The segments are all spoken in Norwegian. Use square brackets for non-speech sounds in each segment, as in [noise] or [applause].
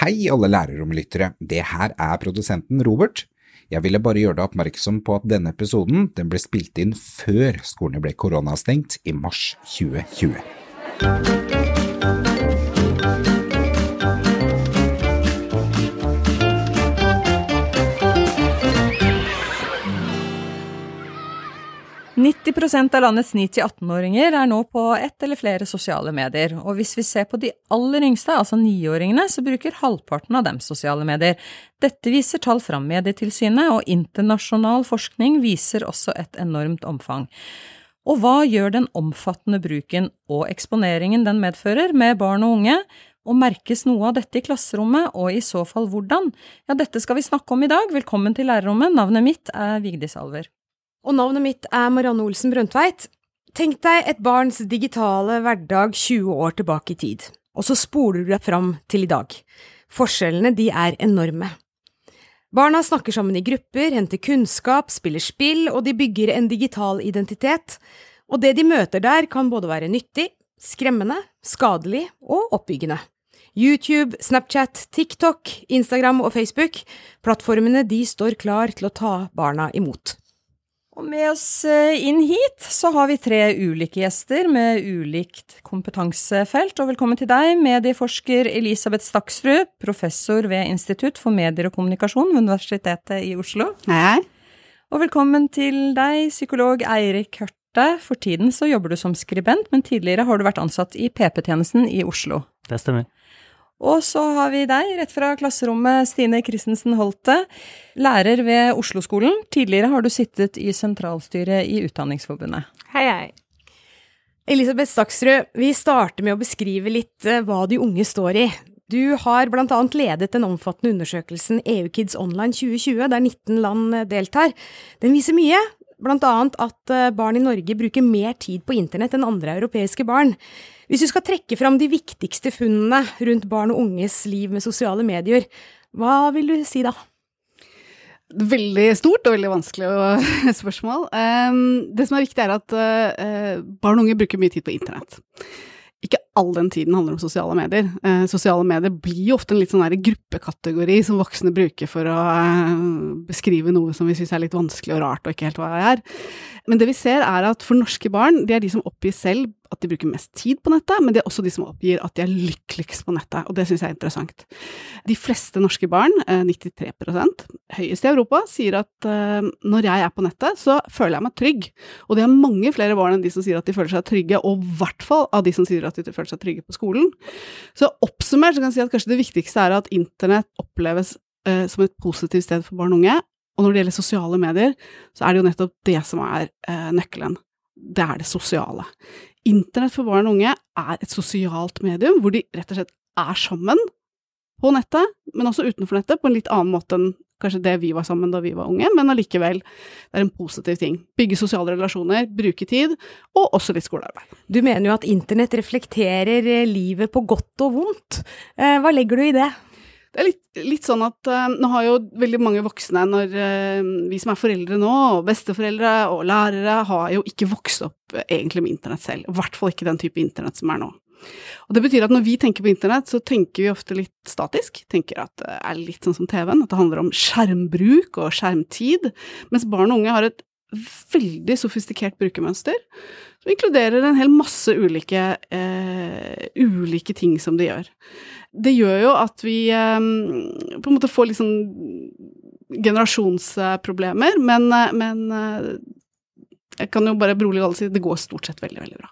Hei alle lærerromlyttere, det her er produsenten Robert. Jeg ville bare gjøre deg oppmerksom på at denne episoden den ble spilt inn før skolene ble koronastengt i mars 2020. 90% av landets 9-18-åringer er nå på ett eller flere sosiale medier, og hvis vi ser på de aller yngste, altså niåringene, så bruker halvparten av dem sosiale medier. Dette viser tall fra Medietilsynet, og internasjonal forskning viser også et enormt omfang. Og hva gjør den omfattende bruken og eksponeringen den medfører med barn og unge? Og merkes noe av dette i klasserommet, og i så fall hvordan? Ja, dette skal vi snakke om i dag. Velkommen til lærerrommet. Navnet mitt er Vigdis Alver. Og navnet mitt er Marianne Olsen Brøndtveit. Tenk deg et barns digitale hverdag 20 år tilbake i tid, og så spoler du deg fram til i dag. Forskjellene, de er enorme. Barna snakker sammen i grupper, henter kunnskap, spiller spill, og de bygger en digital identitet. Og det de møter der, kan både være nyttig, skremmende, skadelig og oppbyggende. YouTube, Snapchat, TikTok, Instagram og Facebook, plattformene de står klar til å ta barna imot. Og med oss eh, inn hit så har vi tre ulike gjester med ulikt kompetansefelt. Og velkommen til deg, medieforsker Elisabeth Staksrud, professor ved Institutt for medier og kommunikasjon ved Universitetet i Oslo. Hei, hei. Og velkommen til deg, psykolog Eirik Hørte. For tiden så jobber du som skribent, men tidligere har du vært ansatt i PP-tjenesten i Oslo. Det stemmer. Og så har vi deg, rett fra klasserommet, Stine Christensen Holte, lærer ved Oslo-skolen. Tidligere har du sittet i sentralstyret i Utdanningsforbundet. Hei, hei. Elisabeth Staksrud, vi starter med å beskrive litt eh, hva de unge står i. Du har blant annet ledet den omfattende undersøkelsen EU-Kids Online 2020, der 19 land eh, deltar. Den viser mye, annet at eh, barn i Norge bruker mer tid på internett enn andre europeiske barn. Hvis du skal trekke fram de viktigste funnene rundt barn og unges liv med sosiale medier, hva vil du si da? Veldig stort og veldig vanskelig [laughs] spørsmål. Ehm, det som er viktig, er at eh, barn og unge bruker mye tid på internett all den tiden handler om sosiale medier. Eh, sosiale medier blir jo ofte en litt sånn gruppekategori som voksne bruker for å eh, beskrive noe som vi syns er litt vanskelig og rart og ikke helt hva det er. Men det vi ser er at for norske barn, de er de som oppgir selv at de bruker mest tid på nettet, men det er også de som oppgir at de er lykkeligst på nettet, og det syns jeg er interessant. De fleste norske barn, 93 eh, høyest i Europa, sier at uh, når jeg er på nettet, så føler jeg meg trygg. Og det er mange flere barn enn de som sier at de føler seg trygge, og i hvert fall av de som sier at de føler seg trygge på skolen. Så oppsummert så kan jeg si at kanskje det viktigste er at internett oppleves uh, som et positivt sted for barn og unge, og når det gjelder sosiale medier, så er det jo nettopp det som er nøkkelen. Det er det sosiale. Internett for barn og unge er et sosialt medium hvor de rett og slett er sammen på nettet, men også utenfor nettet, på en litt annen måte enn kanskje det vi var sammen da vi var unge, men allikevel, det er en positiv ting. Bygge sosiale relasjoner, bruke tid, og også litt skolearbeid. Du mener jo at internett reflekterer eh, livet på godt og vondt. Eh, hva legger du i det? Det er litt, litt sånn at uh, nå har jo veldig mange voksne, når uh, vi som er foreldre nå, og besteforeldre og lærere, har jo ikke vokst opp uh, egentlig med internett selv. I hvert fall ikke den type internett som er nå. Og det betyr at når vi tenker på internett, så tenker vi ofte litt statisk. Tenker at det er litt sånn som TV-en, at det handler om skjermbruk og skjermtid. Mens barn og unge har et veldig sofistikert brukermønster som inkluderer en hel masse ulike, uh, ulike ting som de gjør. Det gjør jo at vi um, på en måte får litt sånn generasjonsproblemer, men, uh, men uh, jeg kan jo bare berolige alle og si det går stort sett veldig, veldig bra.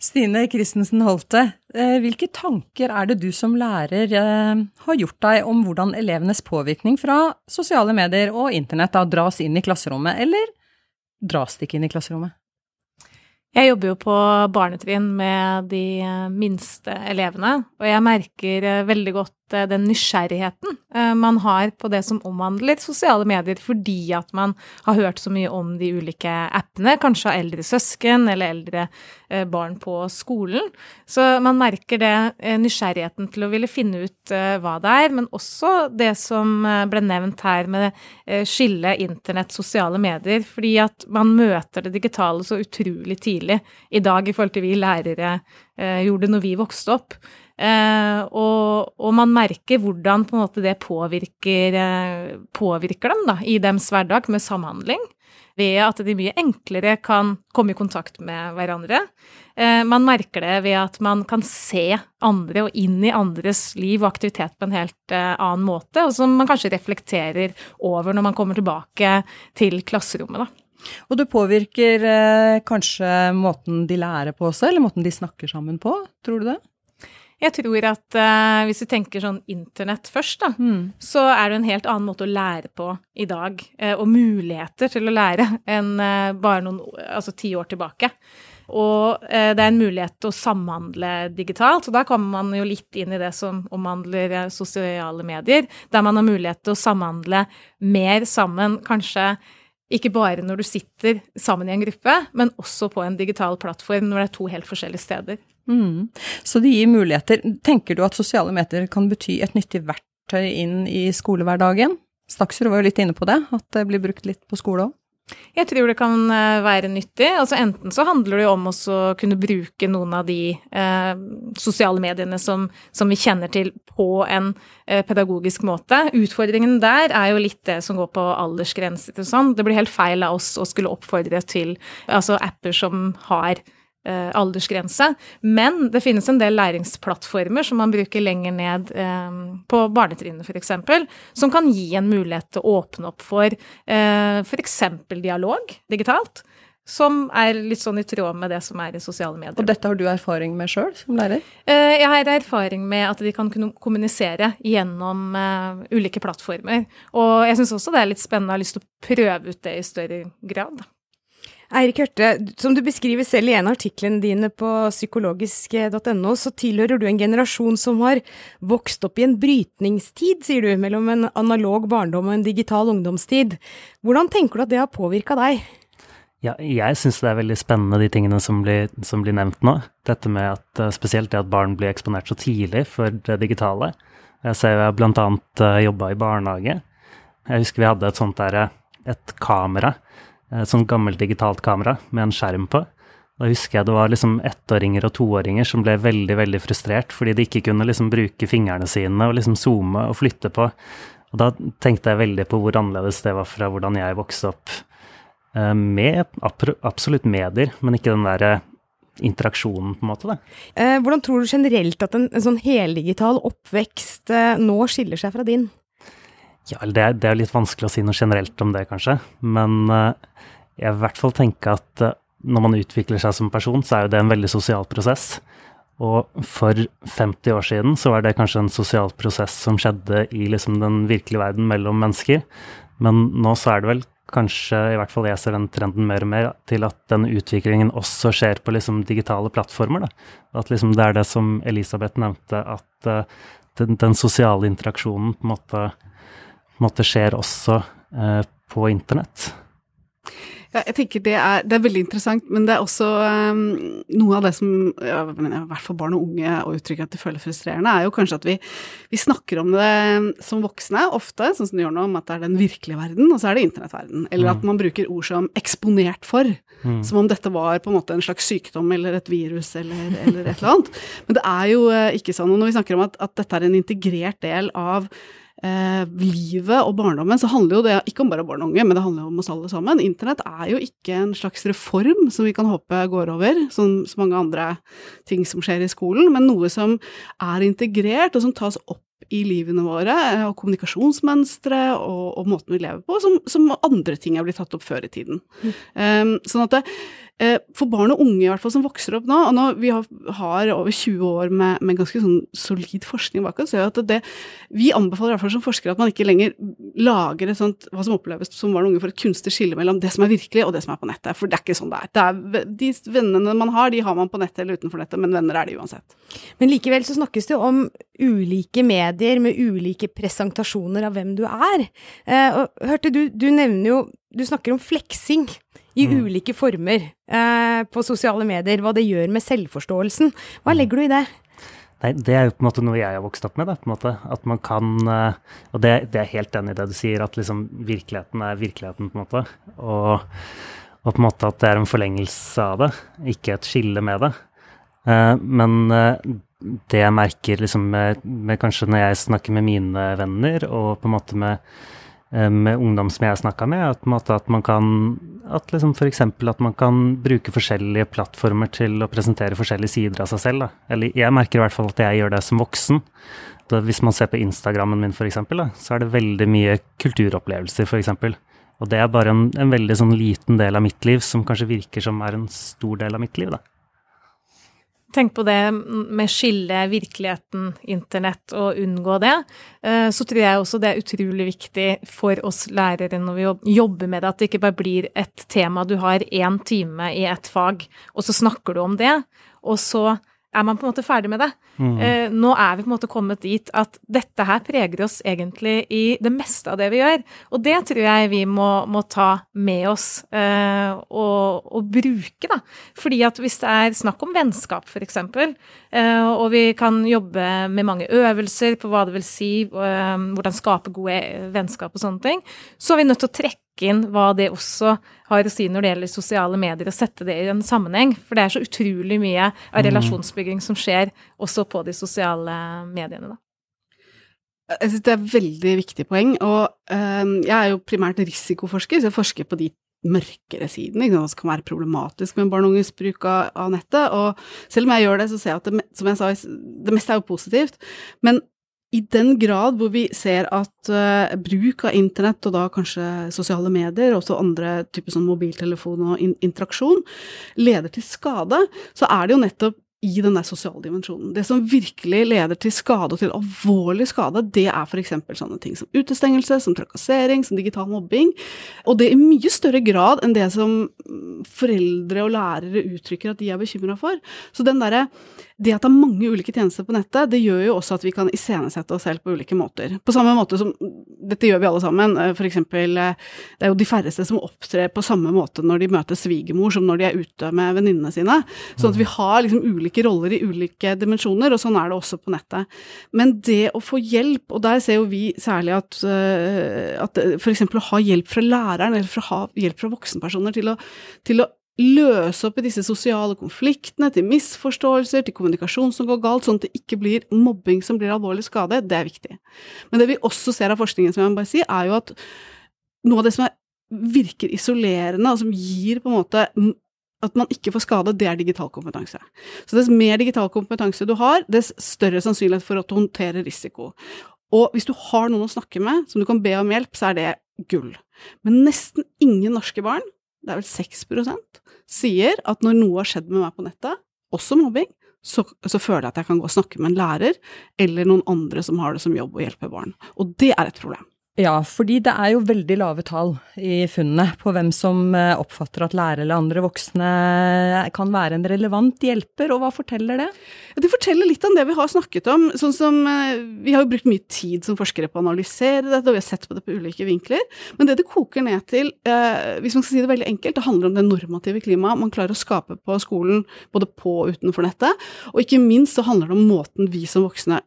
Stine Christensen Holte, hvilke tanker er det du som lærer har gjort deg om hvordan elevenes påvirkning fra sosiale medier og internett da dras inn i klasserommet, eller dras det ikke inn i klasserommet? Jeg jobber jo på barnetrinn med de minste elevene, og jeg merker eh, veldig godt Eh, den nysgjerrigheten eh, man har på det som omhandler sosiale medier, fordi at man har hørt så mye om de ulike appene, kanskje av eldre søsken eller eldre eh, barn på skolen. Så man merker det nysgjerrigheten til å ville finne ut hva det er, men også det som ble nevnt her med skille internett, sosiale medier, fordi at man møter det digitale så utrolig tidlig i dag i forhold til vi lærere gjorde når vi vokste opp. Eh, og, og, man merker hvordan på måte det påvirker, eh, påvirker dem da, i deres hverdag med samhandling. Ved at de mye enklere kan komme i kontakt med hverandre. Eh, man merker det ved at man kan se andre og inn i andres liv og aktivitet på en helt eh, annen måte, og som man kanskje reflekterer over når man kommer tilbake til klasserommet. da. Og det påvirker eh, kanskje måten de lærer på også, eller måten de snakker sammen på, tror du det? Jeg tror at uh, hvis du tenker sånn internett først, da, mm. så er det en helt annen måte å lære på i dag, uh, og muligheter til å lære, [laughs] enn uh, bare noen altså ti år tilbake. Og det er en mulighet til å samhandle digitalt, så da kommer man jo litt inn i det som omhandler sosiale medier, der man har mulighet til å samhandle mer sammen, kanskje ikke bare når du sitter sammen i en gruppe, men også på en digital plattform når det er to helt forskjellige steder. Mm. Så det gir muligheter. Tenker du at sosiale medier kan bety et nyttig verktøy inn i skolehverdagen? Staksrud var jo litt inne på det, at det blir brukt litt på skole òg. Jeg tror det kan eh, være nyttig. Altså enten så handler det jo om å kunne bruke noen av de eh, sosiale mediene som, som, vi kjenner til, på en eh, pedagogisk måte. Utfordringen der er jo litt det som går på aldersgrenser og sånn. Det blir helt feil av oss å skulle oppfordre til altså apper som har eh, aldersgrense. Men det finnes en del læringsplattformer som man bruker lenger ned eh, på barnetrinnet f.eks., som kan gi en mulighet til å åpne opp for eh, f.eks. dialog digitalt. Som er litt sånn i tråd med det som er i sosiale medier. Og dette har du erfaring med sjøl som lærer? Eh, jeg har erfaring med at de kan kommunisere gjennom uh, ulike plattformer. Og jeg syns også det er litt spennende jeg har lyst til å prøve ut det i større grad. Eirik Hørte, som du beskriver selv i en av artiklene dine på psykologisk.no, så tilhører du en generasjon som har vokst opp i en brytningstid, sier du, mellom en analog barndom og en digital ungdomstid. Hvordan tenker du at det har påvirka deg? Ja, jeg syns det er veldig spennende de tingene som blir, som blir, nevnt nå. Dette med at eh, spesielt det at barn blir eksponert så tidlig for det digitale. Jeg ser jo jeg annet uh, jobba i barnehage. Jeg husker vi hadde et sånt derre et kamera et sånt gammelt digitalt kamera med en skjerm på. Da husker jeg det var liksom ettåringer og toåringer som ble veldig veldig frustrert fordi de ikke kunne liksom bruke fingrene sine og liksom zoome og flytte på. Og da tenkte jeg veldig på hvor annerledes det var fra hvordan jeg vokste opp eh, med absolutt medier, men ikke den derre interaksjonen, på en måte. Da. Eh, hvordan tror du generelt at en, en sånn heldigital oppvekst eh, nå skiller seg fra din? Ja, det er, det er litt vanskelig å si noe generelt om det, kanskje. Men uh, jeg vil i hvert fall tenke at uh, når man utvikler seg som person, så er jo det en veldig sosial prosess. Og for 50 år siden så var det kanskje en sosial prosess som skjedde i liksom den virkelige verden mellom mennesker. Men nå så er det vel kanskje, i hvert fall jeg ser den trenden mer og mer, til at den utviklingen også skjer på liksom digitale plattformer. Da. At liksom det er det som Elisabeth nevnte, at uh, den, den, sosiale interaksjonen på en måte måte skjer også eh, på internett. Ja, jeg tenker det er, det er, veldig interessant, men det er også um, noe av det som ja, i hvert fall barn og unge og uttrykket at de føler frustrerende, er jo kanskje at vi, vi, snakker om det som voksne ofte, sånn som de gjør nå, om at det er den virkelige verden, og så er det internettverden. Eller mm. at man bruker ord som 'eksponert for', mm. som om dette var på en måte en slags sykdom eller et virus eller, eller et eller annet. Men det er jo uh, ikke sånn. Og når vi snakker om at, at dette er en integrert del av eh, livet og barndommen, så handler jo det ikke om bare barn og unge, men det handler jo om oss alle sammen. Internett er jo ikke en slags reform som vi kan håpe går over, som så mange andre ting som skjer i skolen, men noe som er integrert, og som tas opp i livene våre, eh, og kommunikasjonsmønstre og, og måten vi lever på, som, som, andre ting er blitt tatt opp før i tiden. Mm. Um, sånn at det, for barn og unge i hvert fall som vokser opp nå, og nå vi har, har over 20 år med, med ganske sånn solid forskning bak oss, at det, vi anbefaler i hvert fall som forskere at man ikke lenger lager et sånt, hva som oppleves som barn og unge, for et kunstig skille mellom det som er virkelig og det som er på nettet. For det er ikke sånn det er. Det er de vennene man har, de har man på nettet eller utenfor nettet, men venner er de uansett. Men likevel så snakkes det jo om ulike medier med ulike presentasjoner av hvem du er. Eh, og hørte du, du nevner jo Du snakker om fleksing i mm. ulike former eh, på sosiale medier, hva det gjør med selvforståelsen. Hva mm. legger du i det? Nei, Det er jo på en måte noe jeg har vokst opp med. Da, på en måte. At man kan eh, Og det, det er helt enig i det du sier, at liksom virkeligheten er virkeligheten, på en måte. Og, og, på en måte at det er en forlengelse av det, ikke et skille med det. Eh, men eh, det jeg merker liksom med, med, kanskje når jeg snakker med mine venner, og på en måte med, med ungdom som jeg har snakka med, at, måte, at, man kan at liksom f.eks. at man kan bruke forskjellige plattformer til å presentere forskjellige sider av seg selv. Da. Eller jeg merker i hvert fall at jeg gjør det som voksen. Da, hvis man ser på Instagrammen min f.eks., så er det veldig mye kulturopplevelser f.eks. Og det er bare en, en veldig sånn liten del av mitt liv som kanskje virker som er en stor del av mitt liv. da. Tenk på det med skille virkeligheten, internett, og unngå det. Eh, så tror jeg også det er utrolig viktig for oss lærere når vi jobber med det, at det ikke bare blir et tema du har én time i et fag, og så snakker du om det, og så er man på en måte ferdig med det. Mm. Eh, nå er vi på en måte kommet dit at dette her preger oss egentlig i det meste av det vi gjør. Og det tror jeg vi må, må ta med oss eh, og, og, bruke, da. Fordi at hvis det er snakk om vennskap, f.eks., eh, og vi kan jobbe med mange øvelser på hva det vil si, eh, hvordan skape gode vennskap og sånne ting, så er vi nødt til å trekke inn hva det også har å si når det gjelder sosiale medier, og sette det i en sammenheng. For det er så utrolig mye av mm. relasjonsbygging som skjer også på de sosiale mediene, da. Jeg synes det er veldig viktig poeng, og øh, jeg er jo primært risikoforsker, så jeg forsker på de mørkere sidene, hva som kan være problematisk med barn og unges bruk av, av, nettet. Og selv om jeg gjør det, så ser jeg at det, som jeg sa, det meste er jo positivt. Men i den grad hvor vi ser at uh, bruk av internett, og da kanskje sosiale medier, også andre typer sånn mobiltelefon og in interaksjon, leder til skade, så er det jo nettopp i den der sosiale dimensjonen. Det som virkelig leder til skade, og til alvorlig skade, det er f.eks. sånne ting som utestengelse, som trakassering, som digital mobbing. Og det i mye større grad enn det som foreldre og lærere uttrykker at de er bekymra for. Så den der, det at det er mange ulike tjenester på nettet, det gjør jo også at vi kan iscenesette oss selv på ulike måter. På samme måte som Dette gjør vi alle sammen. F.eks. for eksempel, eh, det er jo de færreste som opptrer på samme måte når de møter svigermor som når de er ute med venninnene sine. Sånn at vi har liksom ulike roller i ulike dimensjoner, og sånn er det også på nettet. Men det å få hjelp, og der ser jo vi særlig at, eh, at f.eks. å ha hjelp fra læreren, eller for hjelp fra voksenpersoner til å, til å løse opp i disse sosiale konfliktene, til misforståelser, til kommunikasjon som går galt, sånn at det ikke blir mobbing som blir alvorlig skade, det er viktig. Men det vi også ser av forskningen, som jeg må bare si, er jo at noe av det som er, virker isolerende, og som gir på en måte at man ikke får skade, det er digital kompetanse. Så dess mer digital kompetanse du har, dess større sannsynlighet for å håndtere risiko. Og hvis du har noen å snakke med, som du kan be om hjelp, så er det gull. Men nesten ingen norske barn det er vel 6% sier at når noe har skjedd med meg på nettet, også mobbing, så, så, føler jeg at jeg kan gå og snakke med en lærer eller noen andre som har det som jobb å hjelpe barn. Og det er et problem. Ja, fordi det er jo veldig lave tall i funnene på hvem som eh, oppfatter at lærere eller andre voksne kan være en relevant hjelper, og hva forteller det? Det forteller litt om det vi har snakket om. sånn som eh, Vi har jo brukt mye tid som forskere på å analysere dette, og vi har sett på det på ulike vinkler. Men det det koker ned til, eh, hvis man skal si det veldig enkelt, det handler om det normative klimaet man klarer å skape på skolen, både på og utenfor nettet. Og ikke minst så handler det om måten vi som voksne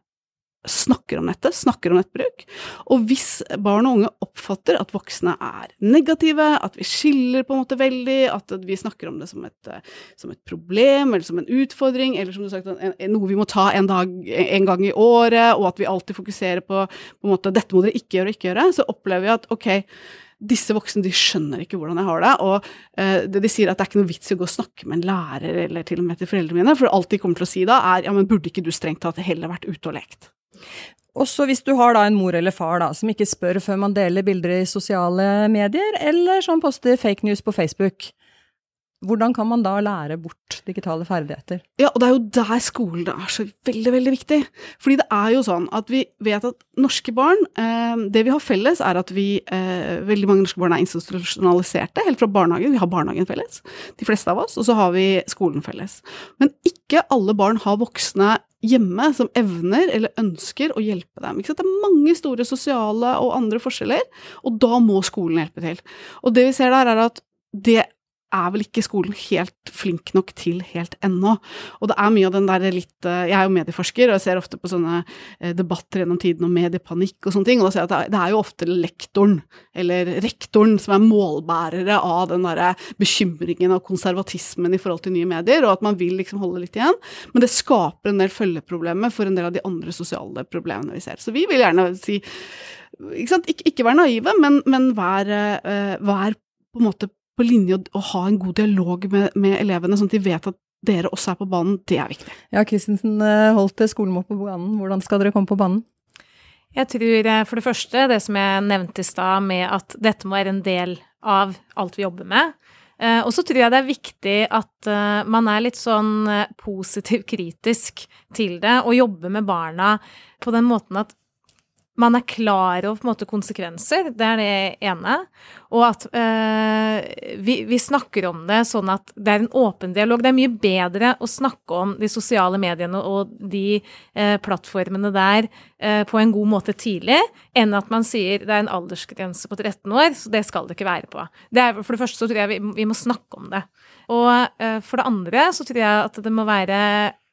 snakker om nettet, snakker om nettbruk. Og hvis barn og unge oppfatter at voksne er negative, at vi skiller på en måte veldig, at vi snakker om det som et, som et problem eller som en utfordring, eller som du sagt, noe vi må ta en, dag, en gang i året, og at vi alltid fokuserer på, på en måte, dette må dere ikke gjøre og ikke gjøre, så opplever vi at ok, disse voksne de skjønner ikke hvordan jeg har det. Og eh, de sier at det er ikke noe vits i å gå og snakke med en lærer eller til og med til foreldrene mine, for alt de kommer til å si da, er ja, men burde ikke du strengt tatt heller vært ute og lekt? Også hvis du har da en mor eller far da, som ikke spør før man deler bilder i sosiale medier, eller som poster fake news på Facebook. Hvordan kan man da lære bort digitale ferdigheter? Ja, og det er jo der skolen er så veldig, veldig viktig. Fordi det er jo sånn at vi vet at norske barn eh, Det vi har felles, er at vi eh, Veldig mange norske barn er institusjonaliserte helt fra barnehagen. Vi har barnehagen felles, de fleste av oss, og så har vi skolen felles. Men ikke alle barn har voksne hjemme som evner eller ønsker å hjelpe dem. Det er mange store sosiale og andre forskjeller, og da må skolen hjelpe til. Og det vi ser der, er at det er vel ikke skolen helt flink nok til helt ennå. Og det er mye av den der litt eh, Jeg er jo medieforsker, og jeg ser ofte på sånne eh, debatter gjennom tiden om mediepanikk og sånne ting, og da ser jeg at det er jo ofte lektoren, eller rektoren, som er målbærere av den derre bekymringen og konservatismen i forhold til nye medier, og at man vil liksom holde litt igjen. Men det skaper en del følgeproblemer for en del av de andre sosiale problemene vi ser. Så vi vil gjerne si ikke, ikke, ikke være naive, men, men vær, uh, vær på en måte på linje og, og ha en god dialog med, med, elevene, sånn at de vet at dere også er på banen. Det er viktig. Ja, Christensen eh, holdt skolen må på banen. Hvordan skal dere komme på banen? Jeg tror eh, for det første det som jeg nevnte i stad, med at dette må være en del av alt vi jobber med. Eh, og så tror jeg det er viktig at man er litt sånn positiv kritisk til det, og jobber med barna på den måten at man er klar over på en måte konsekvenser, det er det ene. Og at øh, vi, vi, snakker om det sånn at det er en åpen dialog. Det er mye bedre å snakke om de sosiale mediene og de øh, plattformene der øh, på en god måte tidlig, enn at man sier det er en aldersgrense på 13 år, så det skal det ikke være på. Det er, for det første så tror jeg vi, vi må snakke om det. Og for det andre så tror jeg at det må være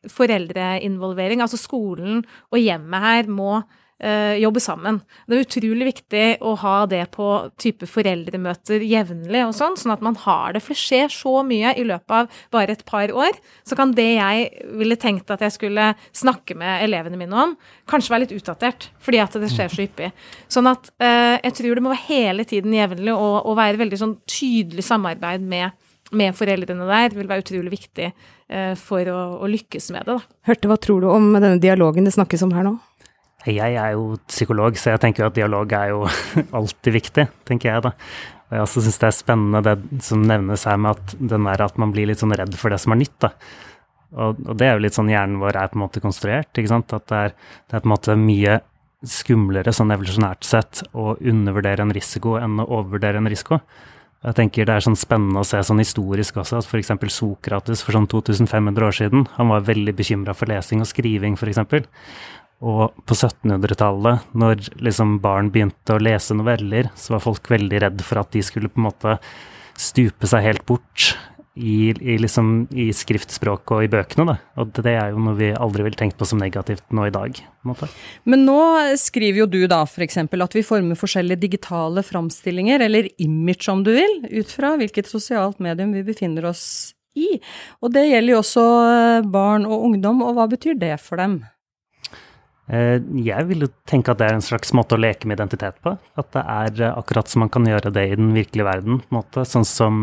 foreldreinvolvering. Altså skolen og hjemmet her må jobbe sammen. Det er utrolig viktig å ha det på type foreldremøter jevnlig og sånn, sånn at man har det. For det skjer så mye i løpet av bare et par år. Så kan det jeg ville tenkt at jeg skulle snakke med elevene mine om, kanskje være litt utdatert, fordi at det skjer så hyppig. Sånn at eh, jeg tror det må være hele tiden jevnlig og, og være veldig sånn tydelig samarbeid med med foreldrene der vil være utrolig viktig eh, for å, å, lykkes med det. Da. Hørte, hva tror du om denne dialogen det snakkes om her nå? Jeg er jo psykolog, så jeg tenker jo at dialog er jo [laughs] alltid viktig, tenker jeg da. Og jeg også syns det er spennende det som nevnes her med at den der at man blir litt sånn redd for det som er nytt, da. Og, og det er jo litt sånn hjernen vår er på en måte konstruert, ikke sant. At det er, det er på en måte mye skumlere sånn evolusjonært sett å undervurdere en risiko enn å overvurdere en risiko. Jeg tenker Det er sånn spennende å se sånn historisk også, at f.eks. Sokrates for sånn 2500 år siden han var veldig bekymra for lesing og skriving, f.eks. Og på 1700-tallet, når liksom barn begynte å lese noveller, så var folk veldig redd for at de skulle på en måte stupe seg helt bort i, i, liksom, i skriftspråket og i bøkene. Da. Og det er jo noe vi aldri ville tenkt på som negativt nå i dag. Men nå skriver jo du da f.eks. at vi former forskjellige digitale framstillinger, eller image om du vil, ut fra hvilket sosialt medium vi befinner oss i. Og det gjelder jo også barn og ungdom, og hva betyr det for dem? Eh, jeg vil jo tenke at det er en slags måte å leke med identitet på. At det er eh, akkurat som man kan gjøre det i den virkelige verden. på en måte. Sånn som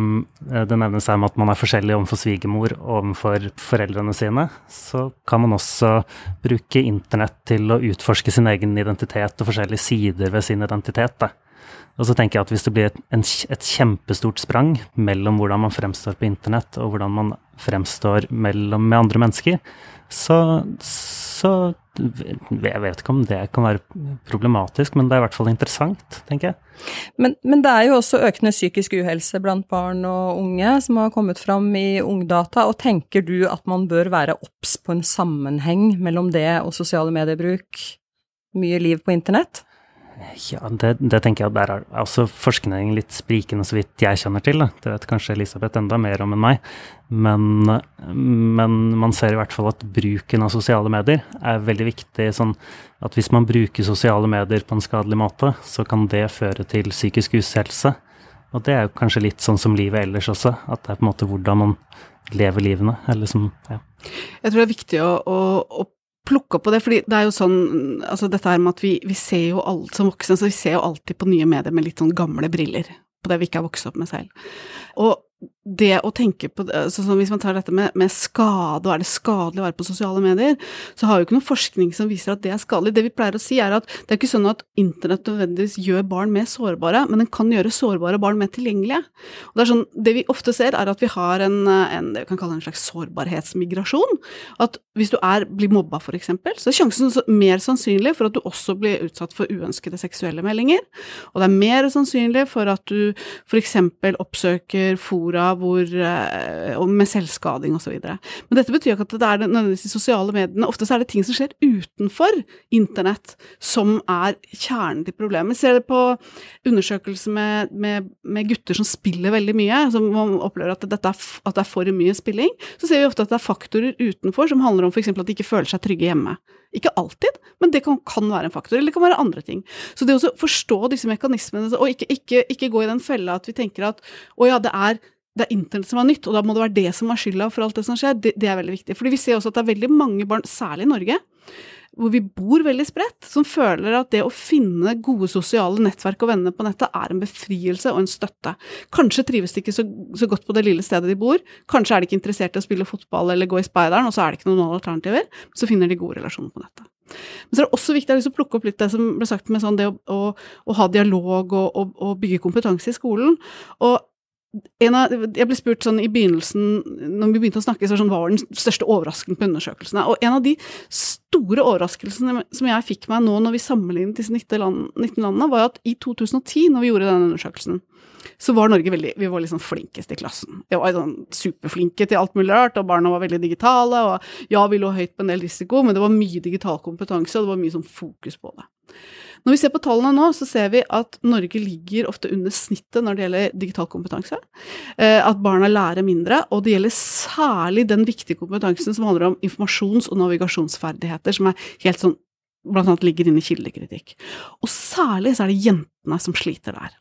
eh, det nevnes her med at man er forskjellig overfor svigermor overfor foreldrene sine. Så kan man også bruke internett til å utforske sin egen identitet og forskjellige sider ved sin identitet. Da. Og så tenker jeg at hvis det blir et, en, et kjempestort sprang mellom hvordan man fremstår på internett og hvordan man fremstår mellom, med andre mennesker, så, så jeg vet ikke om det kan være problematisk, men det er i hvert fall interessant, tenker jeg. Men, men, det er jo også økende psykisk uhelse blant barn og unge som har kommet fram i Ungdata, og tenker du at man bør være obs på en sammenheng mellom det og sosiale mediebruk? Mye liv på internett? Ja, det, det, tenker jeg at der er også forskningen litt sprikende, så vidt jeg kjenner til. Da. Det vet kanskje Elisabeth enda mer om enn meg. Men, men, man ser i hvert fall at bruken av sosiale medier er veldig viktig. Sånn at hvis man bruker sosiale medier på en skadelig måte, så kan det føre til psykisk uhelse. Og det er jo kanskje litt sånn som livet ellers også, at det er på en måte hvordan man lever livene. Eller som, ja. Jeg tror det er viktig å, å, å plukke opp på det, fordi det er jo sånn altså dette her med at vi, vi ser jo alt som voksne, så vi ser jo alltid på nye medier med litt sånn gamle briller på det vi ikke har vokst opp med selv. Og det å tenke på så sånn Hvis man tar dette med, med, skade, og er det skadelig å være på sosiale medier, så har jo ikke noe forskning som viser at det er skadelig. Det vi pleier å si, er at det er ikke sånn at internett nødvendigvis gjør barn mer sårbare, men den kan gjøre sårbare barn mer tilgjengelige. Og Det er sånn, det vi ofte ser, er at vi har en, en det vi kan kalle en slags sårbarhetsmigrasjon. At hvis du er, blir mobba, f.eks., så er sjansen mer sannsynlig for at du også blir utsatt for uønskede seksuelle meldinger. Og det er mer sannsynlig for at du f.eks. oppsøker fora hvor, eh, med selvskading osv. Men dette betyr ikke at det er nødvendigvis de sosiale mediene. Ofte er det ting som skjer utenfor internett som er kjernen til problemet. Vi ser det på undersøkelser med, med, med, gutter som spiller veldig mye, som opplever at, er, at det er for mye spilling. Så ser vi ofte at det er faktorer utenfor som handler om f.eks. at de ikke føler seg trygge hjemme. Ikke alltid, men det kan, kan, være en faktor, eller det kan være andre ting. Så det å forstå disse mekanismene, og ikke, ikke, ikke gå i den fella at vi tenker at å ja, det er det er internett som er nytt, og da må det være det som er skylda for alt det som skjer. Det, det, er veldig viktig. Fordi vi ser også at det er veldig mange barn, særlig i Norge, hvor vi bor veldig spredt, som føler at det å finne gode sosiale nettverk og venner på nettet er en befrielse og en støtte. Kanskje trives de ikke så, så, godt på det lille stedet de bor, kanskje er de ikke interessert i å spille fotball eller gå i speideren, og så er det ikke noen alternativer, så finner de gode relasjoner på nettet. Men så er det også viktig å plukke opp litt det som ble sagt med sånn det å, å, å ha dialog og, og, og bygge kompetanse i skolen. Og av, jeg ble spurt sånn i begynnelsen, når vi begynte å snakke, så sånn, hva var den største overraskelsen på undersøkelsene? Og en av de store overraskelsene som jeg fikk meg nå når vi sammenlignet disse 19, land, 19 landene, var at i 2010, når vi gjorde denne undersøkelsen, så var Norge veldig Vi var liksom flinkest i klassen. Vi var sånn superflinke til alt mulig rart, og barna var veldig digitale, og ja, vi lå høyt på en del risiko, men det var mye digital kompetanse, og det var mye sånn fokus på det. Når vi ser på tallene nå, så ser vi at Norge ligger ofte under snittet når det gjelder digital kompetanse. Eh, at barna lærer mindre, og det gjelder særlig den viktige kompetansen som handler om informasjons- og navigasjonsferdigheter, som er helt sånn blant annet ligger inne i kildekritikk. Og særlig så er det jentene som sliter der.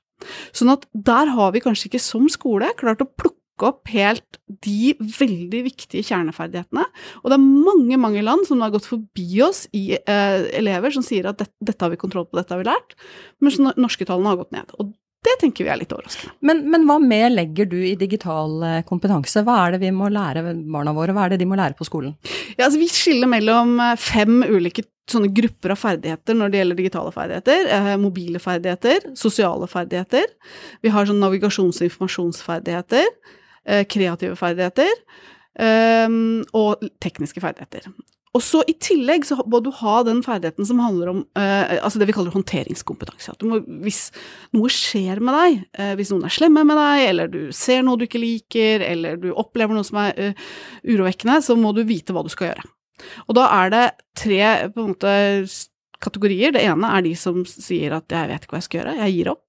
Sånn at der har vi kanskje ikke som skole klart å plukke opp helt de veldig viktige kjerneferdighetene. Og det er mange mange land som har gått forbi oss i eh, elever som sier at dette, dette, har vi kontroll på, dette har vi lært, mens norske tallene har gått ned. Og det tenker vi er litt overraskende. Men, men, hva mer legger du i digital eh, kompetanse? Hva er det vi må lære barna våre, hva er det de må lære på skolen? Ja, altså Vi skiller mellom eh, fem ulike sånne grupper av ferdigheter når det gjelder digitale ferdigheter. Eh, mobile ferdigheter, sosiale ferdigheter. Vi har sånn navigasjons- og informasjonsferdigheter. Eh, kreative ferdigheter um, og tekniske ferdigheter. Og så I tillegg så må du ha den ferdigheten som handler om eh, altså det vi kaller håndteringskompetanse. At må, hvis noe skjer med deg, eh, hvis noen er slemme med deg, eller du ser noe du ikke liker, eller du opplever noe som er eh, urovekkende, så må du vite hva du skal gjøre. Og da er det tre på en måte kategorier. Det ene er de som sier at 'jeg vet ikke hva jeg skal gjøre, jeg gir opp'.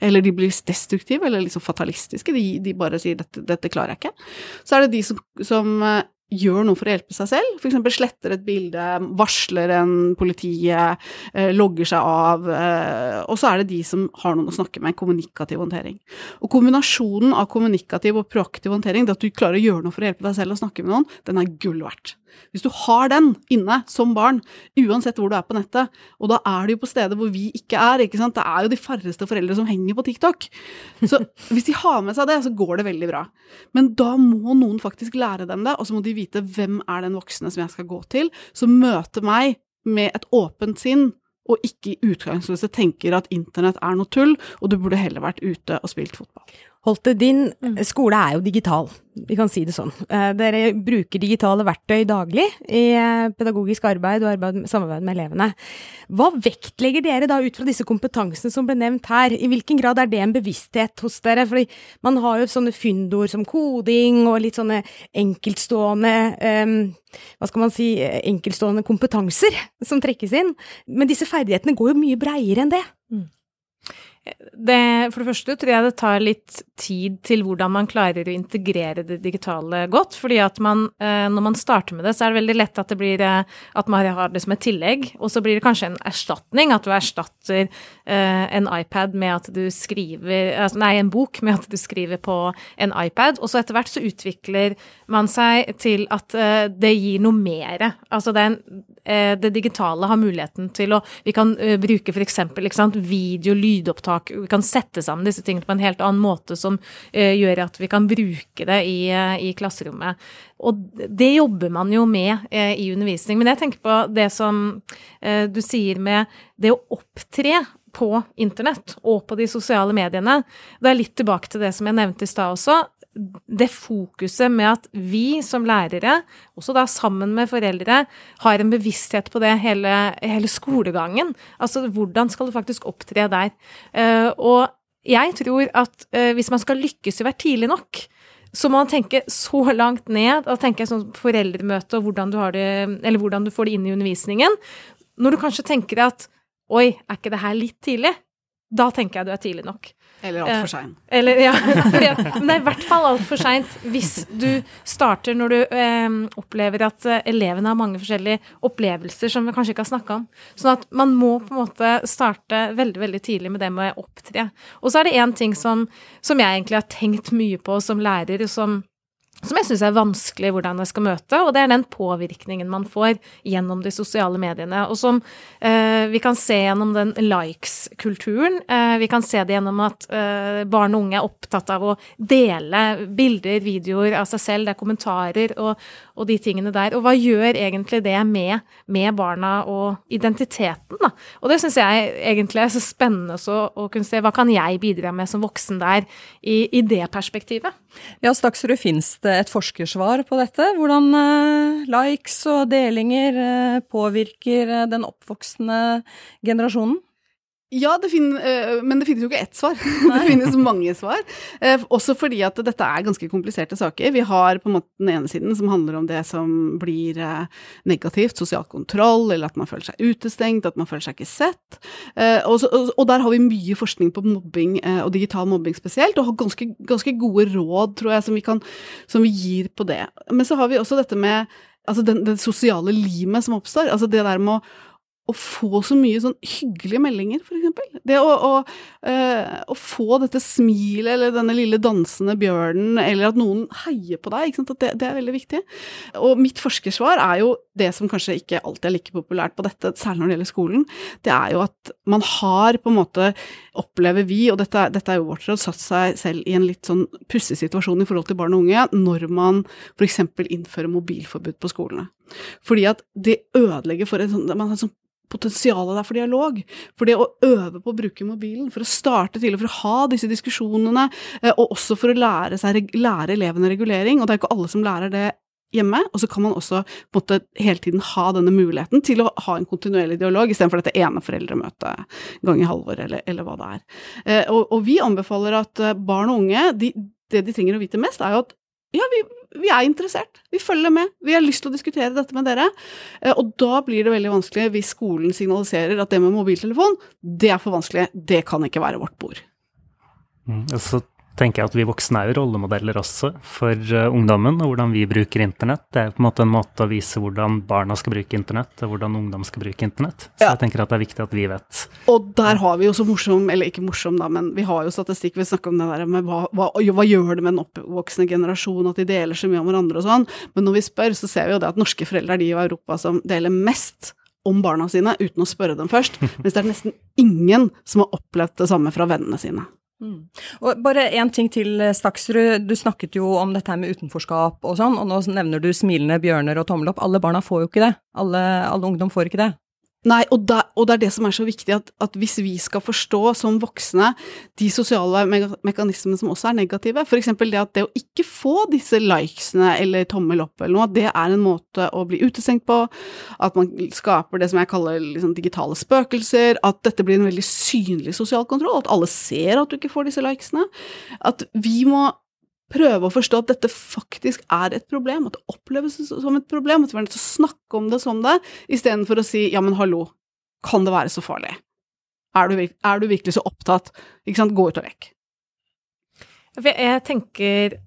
Eller de blir destruktive, eller liksom fatalistiske. De, de bare sier dette, 'dette klarer jeg ikke'. Så er det de som, som eh, gjør noe for å hjelpe seg selv. F.eks. sletter et bilde, varsler en politiet, eh, logger seg av. Eh, og så er det de som har noen å snakke med, kommunikativ håndtering. Og kombinasjonen av kommunikativ og proaktiv håndtering, det at du klarer å gjøre noe for å hjelpe deg selv og snakke med noen, den er gull verdt. Hvis du har den inne som barn, uansett hvor du er på nettet, og da er du jo på steder hvor vi ikke er, ikke sant, det er jo de færreste foreldre som henger på TikTok. Så [laughs] hvis de har med seg det, så går det veldig bra. Men da må noen faktisk lære dem det, og så må de vite hvem er den voksne som jeg skal gå til, som møter meg med et åpent sinn og ikke i utgangsløse tenker at internett er noe tull, og du burde heller vært ute og spilt fotball. Holte, din mm. skole er jo digital, vi kan si det sånn. Eh, dere bruker digitale verktøy daglig i eh, pedagogisk arbeid og arbeid, samarbeid med elevene. Hva vektlegger dere da ut fra disse kompetansene som ble nevnt her? I hvilken grad er det en bevissthet hos dere? Fordi man har jo sånne fyndord som koding og litt sånne enkeltstående um, hva skal man si, enkeltstående kompetanser som trekkes inn. Men disse ferdighetene går jo mye breiere enn det. Mm. Det, for det første tror jeg det tar litt tid til hvordan man klarer å integrere det digitale godt. fordi at man, eh, når man starter med det, så er det veldig lett at blir eh, at man har det som et tillegg, og så blir det kanskje en erstatning. At du erstatter eh, en iPad med at du skriver altså, Nei, en bok med at du skriver på en iPad. Og så etter hvert så utvikler man seg til at det gir noe mer. Altså det, er en, det digitale har muligheten til å Vi kan bruke for eksempel video, lydopptak. Vi kan sette sammen disse tingene på en helt annen måte som uh, gjør at vi kan bruke det i, i, klasserommet. Og det jobber man jo med i undervisning. Men jeg tenker på det som du sier med det å opptre på internett og på de sosiale mediene. Det er litt tilbake til det som jeg nevnte i stad også det fokuset med at vi som lærere, også da sammen med foreldre, har en bevissthet på det hele, hele skolegangen. Altså hvordan skal du faktisk opptre der? Uh, og jeg tror at uh, hvis man skal lykkes i å være tidlig nok, så må man tenke så langt ned, og tenke sånn foreldremøte og hvordan du, det, eller hvordan du får det inn i undervisningen. Når du kanskje tenker at oi, er ikke det her litt tidlig? Da tenker jeg du er tidlig nok. Eller altfor sein. Eller, ja. [laughs] Men det er i hvert fall altfor seint hvis du starter når du eh, opplever at eh, elevene har mange forskjellige opplevelser som vi kanskje ikke har snakka om. Sånn at man må på en måte starte veldig veldig tidlig med det med å opptre. Og så er det én ting som, som jeg egentlig har tenkt mye på som lærer, som som jeg syns er vanskelig hvordan jeg skal møte, og det er den påvirkningen man får gjennom de sosiale mediene. Og som eh, vi kan se gjennom den likes-kulturen. Eh, vi kan se det gjennom at eh, barn og unge er opptatt av å dele bilder, videoer av seg selv, det er kommentarer og, og de tingene der. Og hva gjør egentlig det med, med barna og identiteten, da? Og det syns jeg egentlig er så spennende så, å kunne se hva kan jeg bidra med som voksen der, i, i det perspektivet. Ja, Staksrud, finnes det et forskersvar på dette? Hvordan eh, likes og delinger eh, påvirker eh, den oppvoksende generasjonen? Ja, det finner, men det finnes jo ikke ett svar. [laughs] det finnes mange svar. Også fordi at dette er ganske kompliserte saker. Vi har på en måte den ene siden som handler om det som blir negativt, sosial kontroll, eller at man føler seg utestengt, at man føler seg ikke sett. Og der har vi mye forskning på mobbing, og digital mobbing spesielt, og har ganske, ganske gode råd, tror jeg, som vi, kan, som vi gir på det. Men så har vi også dette med altså den, det sosiale limet som oppstår. altså det der med å å få så mye sånn hyggelige meldinger, eksempel. Det å, å, uh, å, få dette smilet eller denne lille dansende bjørnen, eller at noen heier på deg, det, det, er veldig viktig. Og mitt forskersvar er jo det som kanskje ikke alltid er like populært på dette, særlig når det gjelder skolen, det er jo at man har på en måte, opplever vi, og dette, dette er jo vårt råd, satt seg selv i en litt sånn pussig situasjon i forhold til barn og unge, når man f.eks. innfører mobilforbud på skolene. Fordi at det ødelegger for en sånn, man har en sånn potensialet der for dialog. For det å øve på å bruke mobilen, for å starte tidlig, for å ha disse diskusjonene, eh, og også for å lære, seg, lære elevene regulering. Og det er ikke alle som lærer det hjemme, og så kan man også på hele tiden ha denne muligheten til å ha en kontinuerlig dialog, istedenfor dette ene foreldremøtet gang i halvåret, eller, eller, hva det er. Eh, og, og, vi anbefaler at eh, barn og unge, de, det de trenger å vite mest, er jo at ja, vi, vi, er interessert. Vi følger med. Vi har lyst til å diskutere dette med dere. Eh, og da blir det veldig vanskelig hvis skolen signaliserer at det med mobiltelefon, det er for vanskelig. Det kan ikke være vårt bord. Mm, så tenker jeg at vi voksne er jo rollemodeller også for uh, ungdommen, og hvordan vi bruker internett. Det er på en måte en måte å vise hvordan barna skal bruke internett, og hvordan ungdom skal bruke internett. Så ja. jeg tenker at det er viktig at vi vet. Og der har vi jo så morsom, eller ikke morsom da, men vi har jo statistikk, vi snakker om det der med hva, hva, hva gjør det med en oppvoksende generasjon at de deler så mye om hverandre og sånn, men når vi spør, så ser vi jo det at norske foreldre er de i Europa som deler mest om barna sine uten å spørre dem først, [laughs] mens det er nesten ingen som har opplevd det samme fra vennene sine. Mm. Og bare én ting til, Staksrud. Du snakket jo om dette med utenforskap og sånn, og nå nevner du smilende bjørner og tommel opp. Alle barna får jo ikke det. Alle, alle ungdom får ikke det. Nei, og, da, og, det er det som er så viktig, at, at, hvis vi skal forstå som voksne de sosiale me mekanismene som også er negative, f.eks. det at det å ikke få disse likesene eller tommel opp eller noe, det er en måte å bli utestengt på, at man skaper det som jeg kaller liksom, digitale spøkelser, at dette blir en veldig synlig sosial kontroll, at alle ser at du ikke får disse likesene, at vi må prøve å forstå at dette faktisk er et problem, at det oppleves som et problem, at vi er nødt til å snakke om det som det, istedenfor å si ja, men hallo, kan det være så farlig? Er du, er du virkelig så opptatt? Ikke sant, gå ut og vekk. Jeg tenker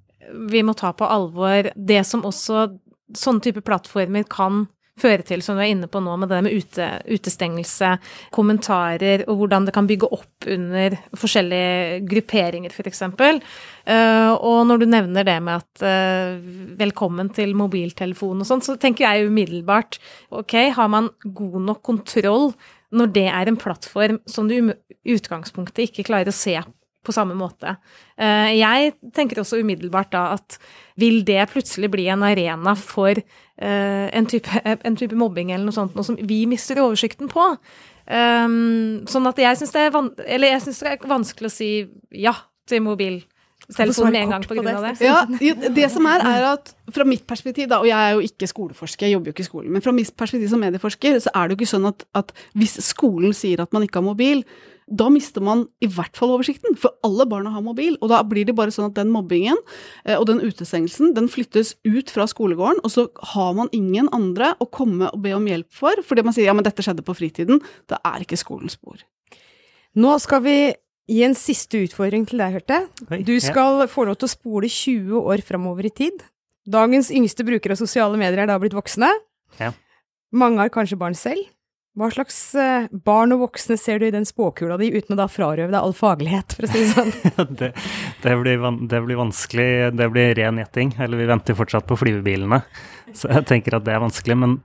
vi må ta på alvor det som også sånne type plattformer kan føre til, som du er inne på nå, med det med ute, utestengelse, kommentarer, og hvordan det kan bygge opp under forskjellige grupperinger, f.eks. Uh, og når du nevner det med at uh, velkommen til mobiltelefon og sånn, så tenker jeg umiddelbart ok, har man god nok kontroll når det er en plattform som du i utgangspunktet ikke klarer å se på samme måte. Uh, jeg tenker også umiddelbart da at vil det plutselig bli en arena for en type, [laughs] en, type, mobbing eller noe sånt, noe som vi mister oversikten på? Um, sånn at jeg syns det, det, er vanskelig å si ja til mobil telefonen med en gang pga. det. Ja, [laughs] det som er, er at fra mitt perspektiv, da, og jeg er jo ikke skoleforsker, jeg jobber jo ikke i skolen, men fra mitt perspektiv som medieforsker, så er det jo ikke sånn at, at hvis skolen sier at man ikke har mobil, da mister man i hvert fall oversikten, for alle barna har mobil. Og da blir det bare sånn at den mobbingen eh, og den utestengelsen, den flyttes ut fra skolegården, og så har man ingen andre å komme og be om hjelp for, fordi man sier ja, men dette skjedde på fritiden. Det er ikke skolens bord. Nå skal vi gi en siste utfordring til deg, Hørte. Du skal få lov til å spole 20 år framover i tid. Dagens yngste brukere av sosiale medier er da blitt voksne. Ja. Mange har kanskje barn selv. Hva slags eh, barn og voksne ser du i den spåkula di, uten å da frarøve deg all faglighet, for å si det sånn? [laughs] det, det, blir, det blir vanskelig, det blir ren gjetting. Eller vi venter fortsatt på flyvebilene. Så jeg tenker at det er vanskelig. Men,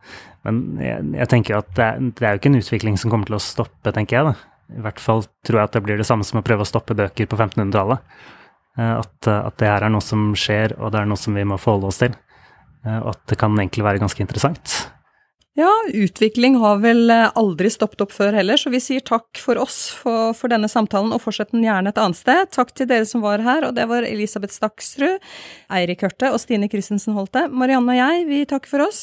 men jeg, jeg tenker at det er, det er jo ikke en utvikling som kommer til å stoppe, tenker jeg. da. I hvert fall tror jeg at det blir det samme som å prøve å stoppe bøker på 1500-tallet. Eh, At, eh, at det her er noe som skjer, og det er noe som vi må forholde oss til. Og at det kan egentlig være ganske interessant. Ja, utvikling har vel eh, aldri stoppet opp før heller, så vi sier takk for oss for, for denne samtalen, og fortsett den gjerne et annet sted. Takk til dere som var her, og det var Elisabeth Staksrud, Eirik Hørte og Stine Christensen Holte. Marianne og jeg, vi takker for oss.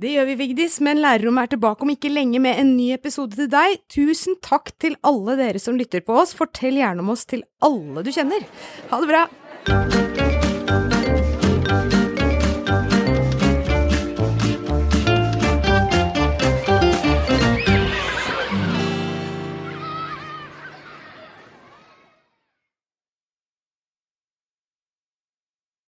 Det gjør vi, Vigdis, men lærerrommet er tilbake om ikke lenge med en ny episode til deg. Tusen takk til alle dere som lytter på oss. Fortell gjerne om oss til alle du kjenner. Ha det bra!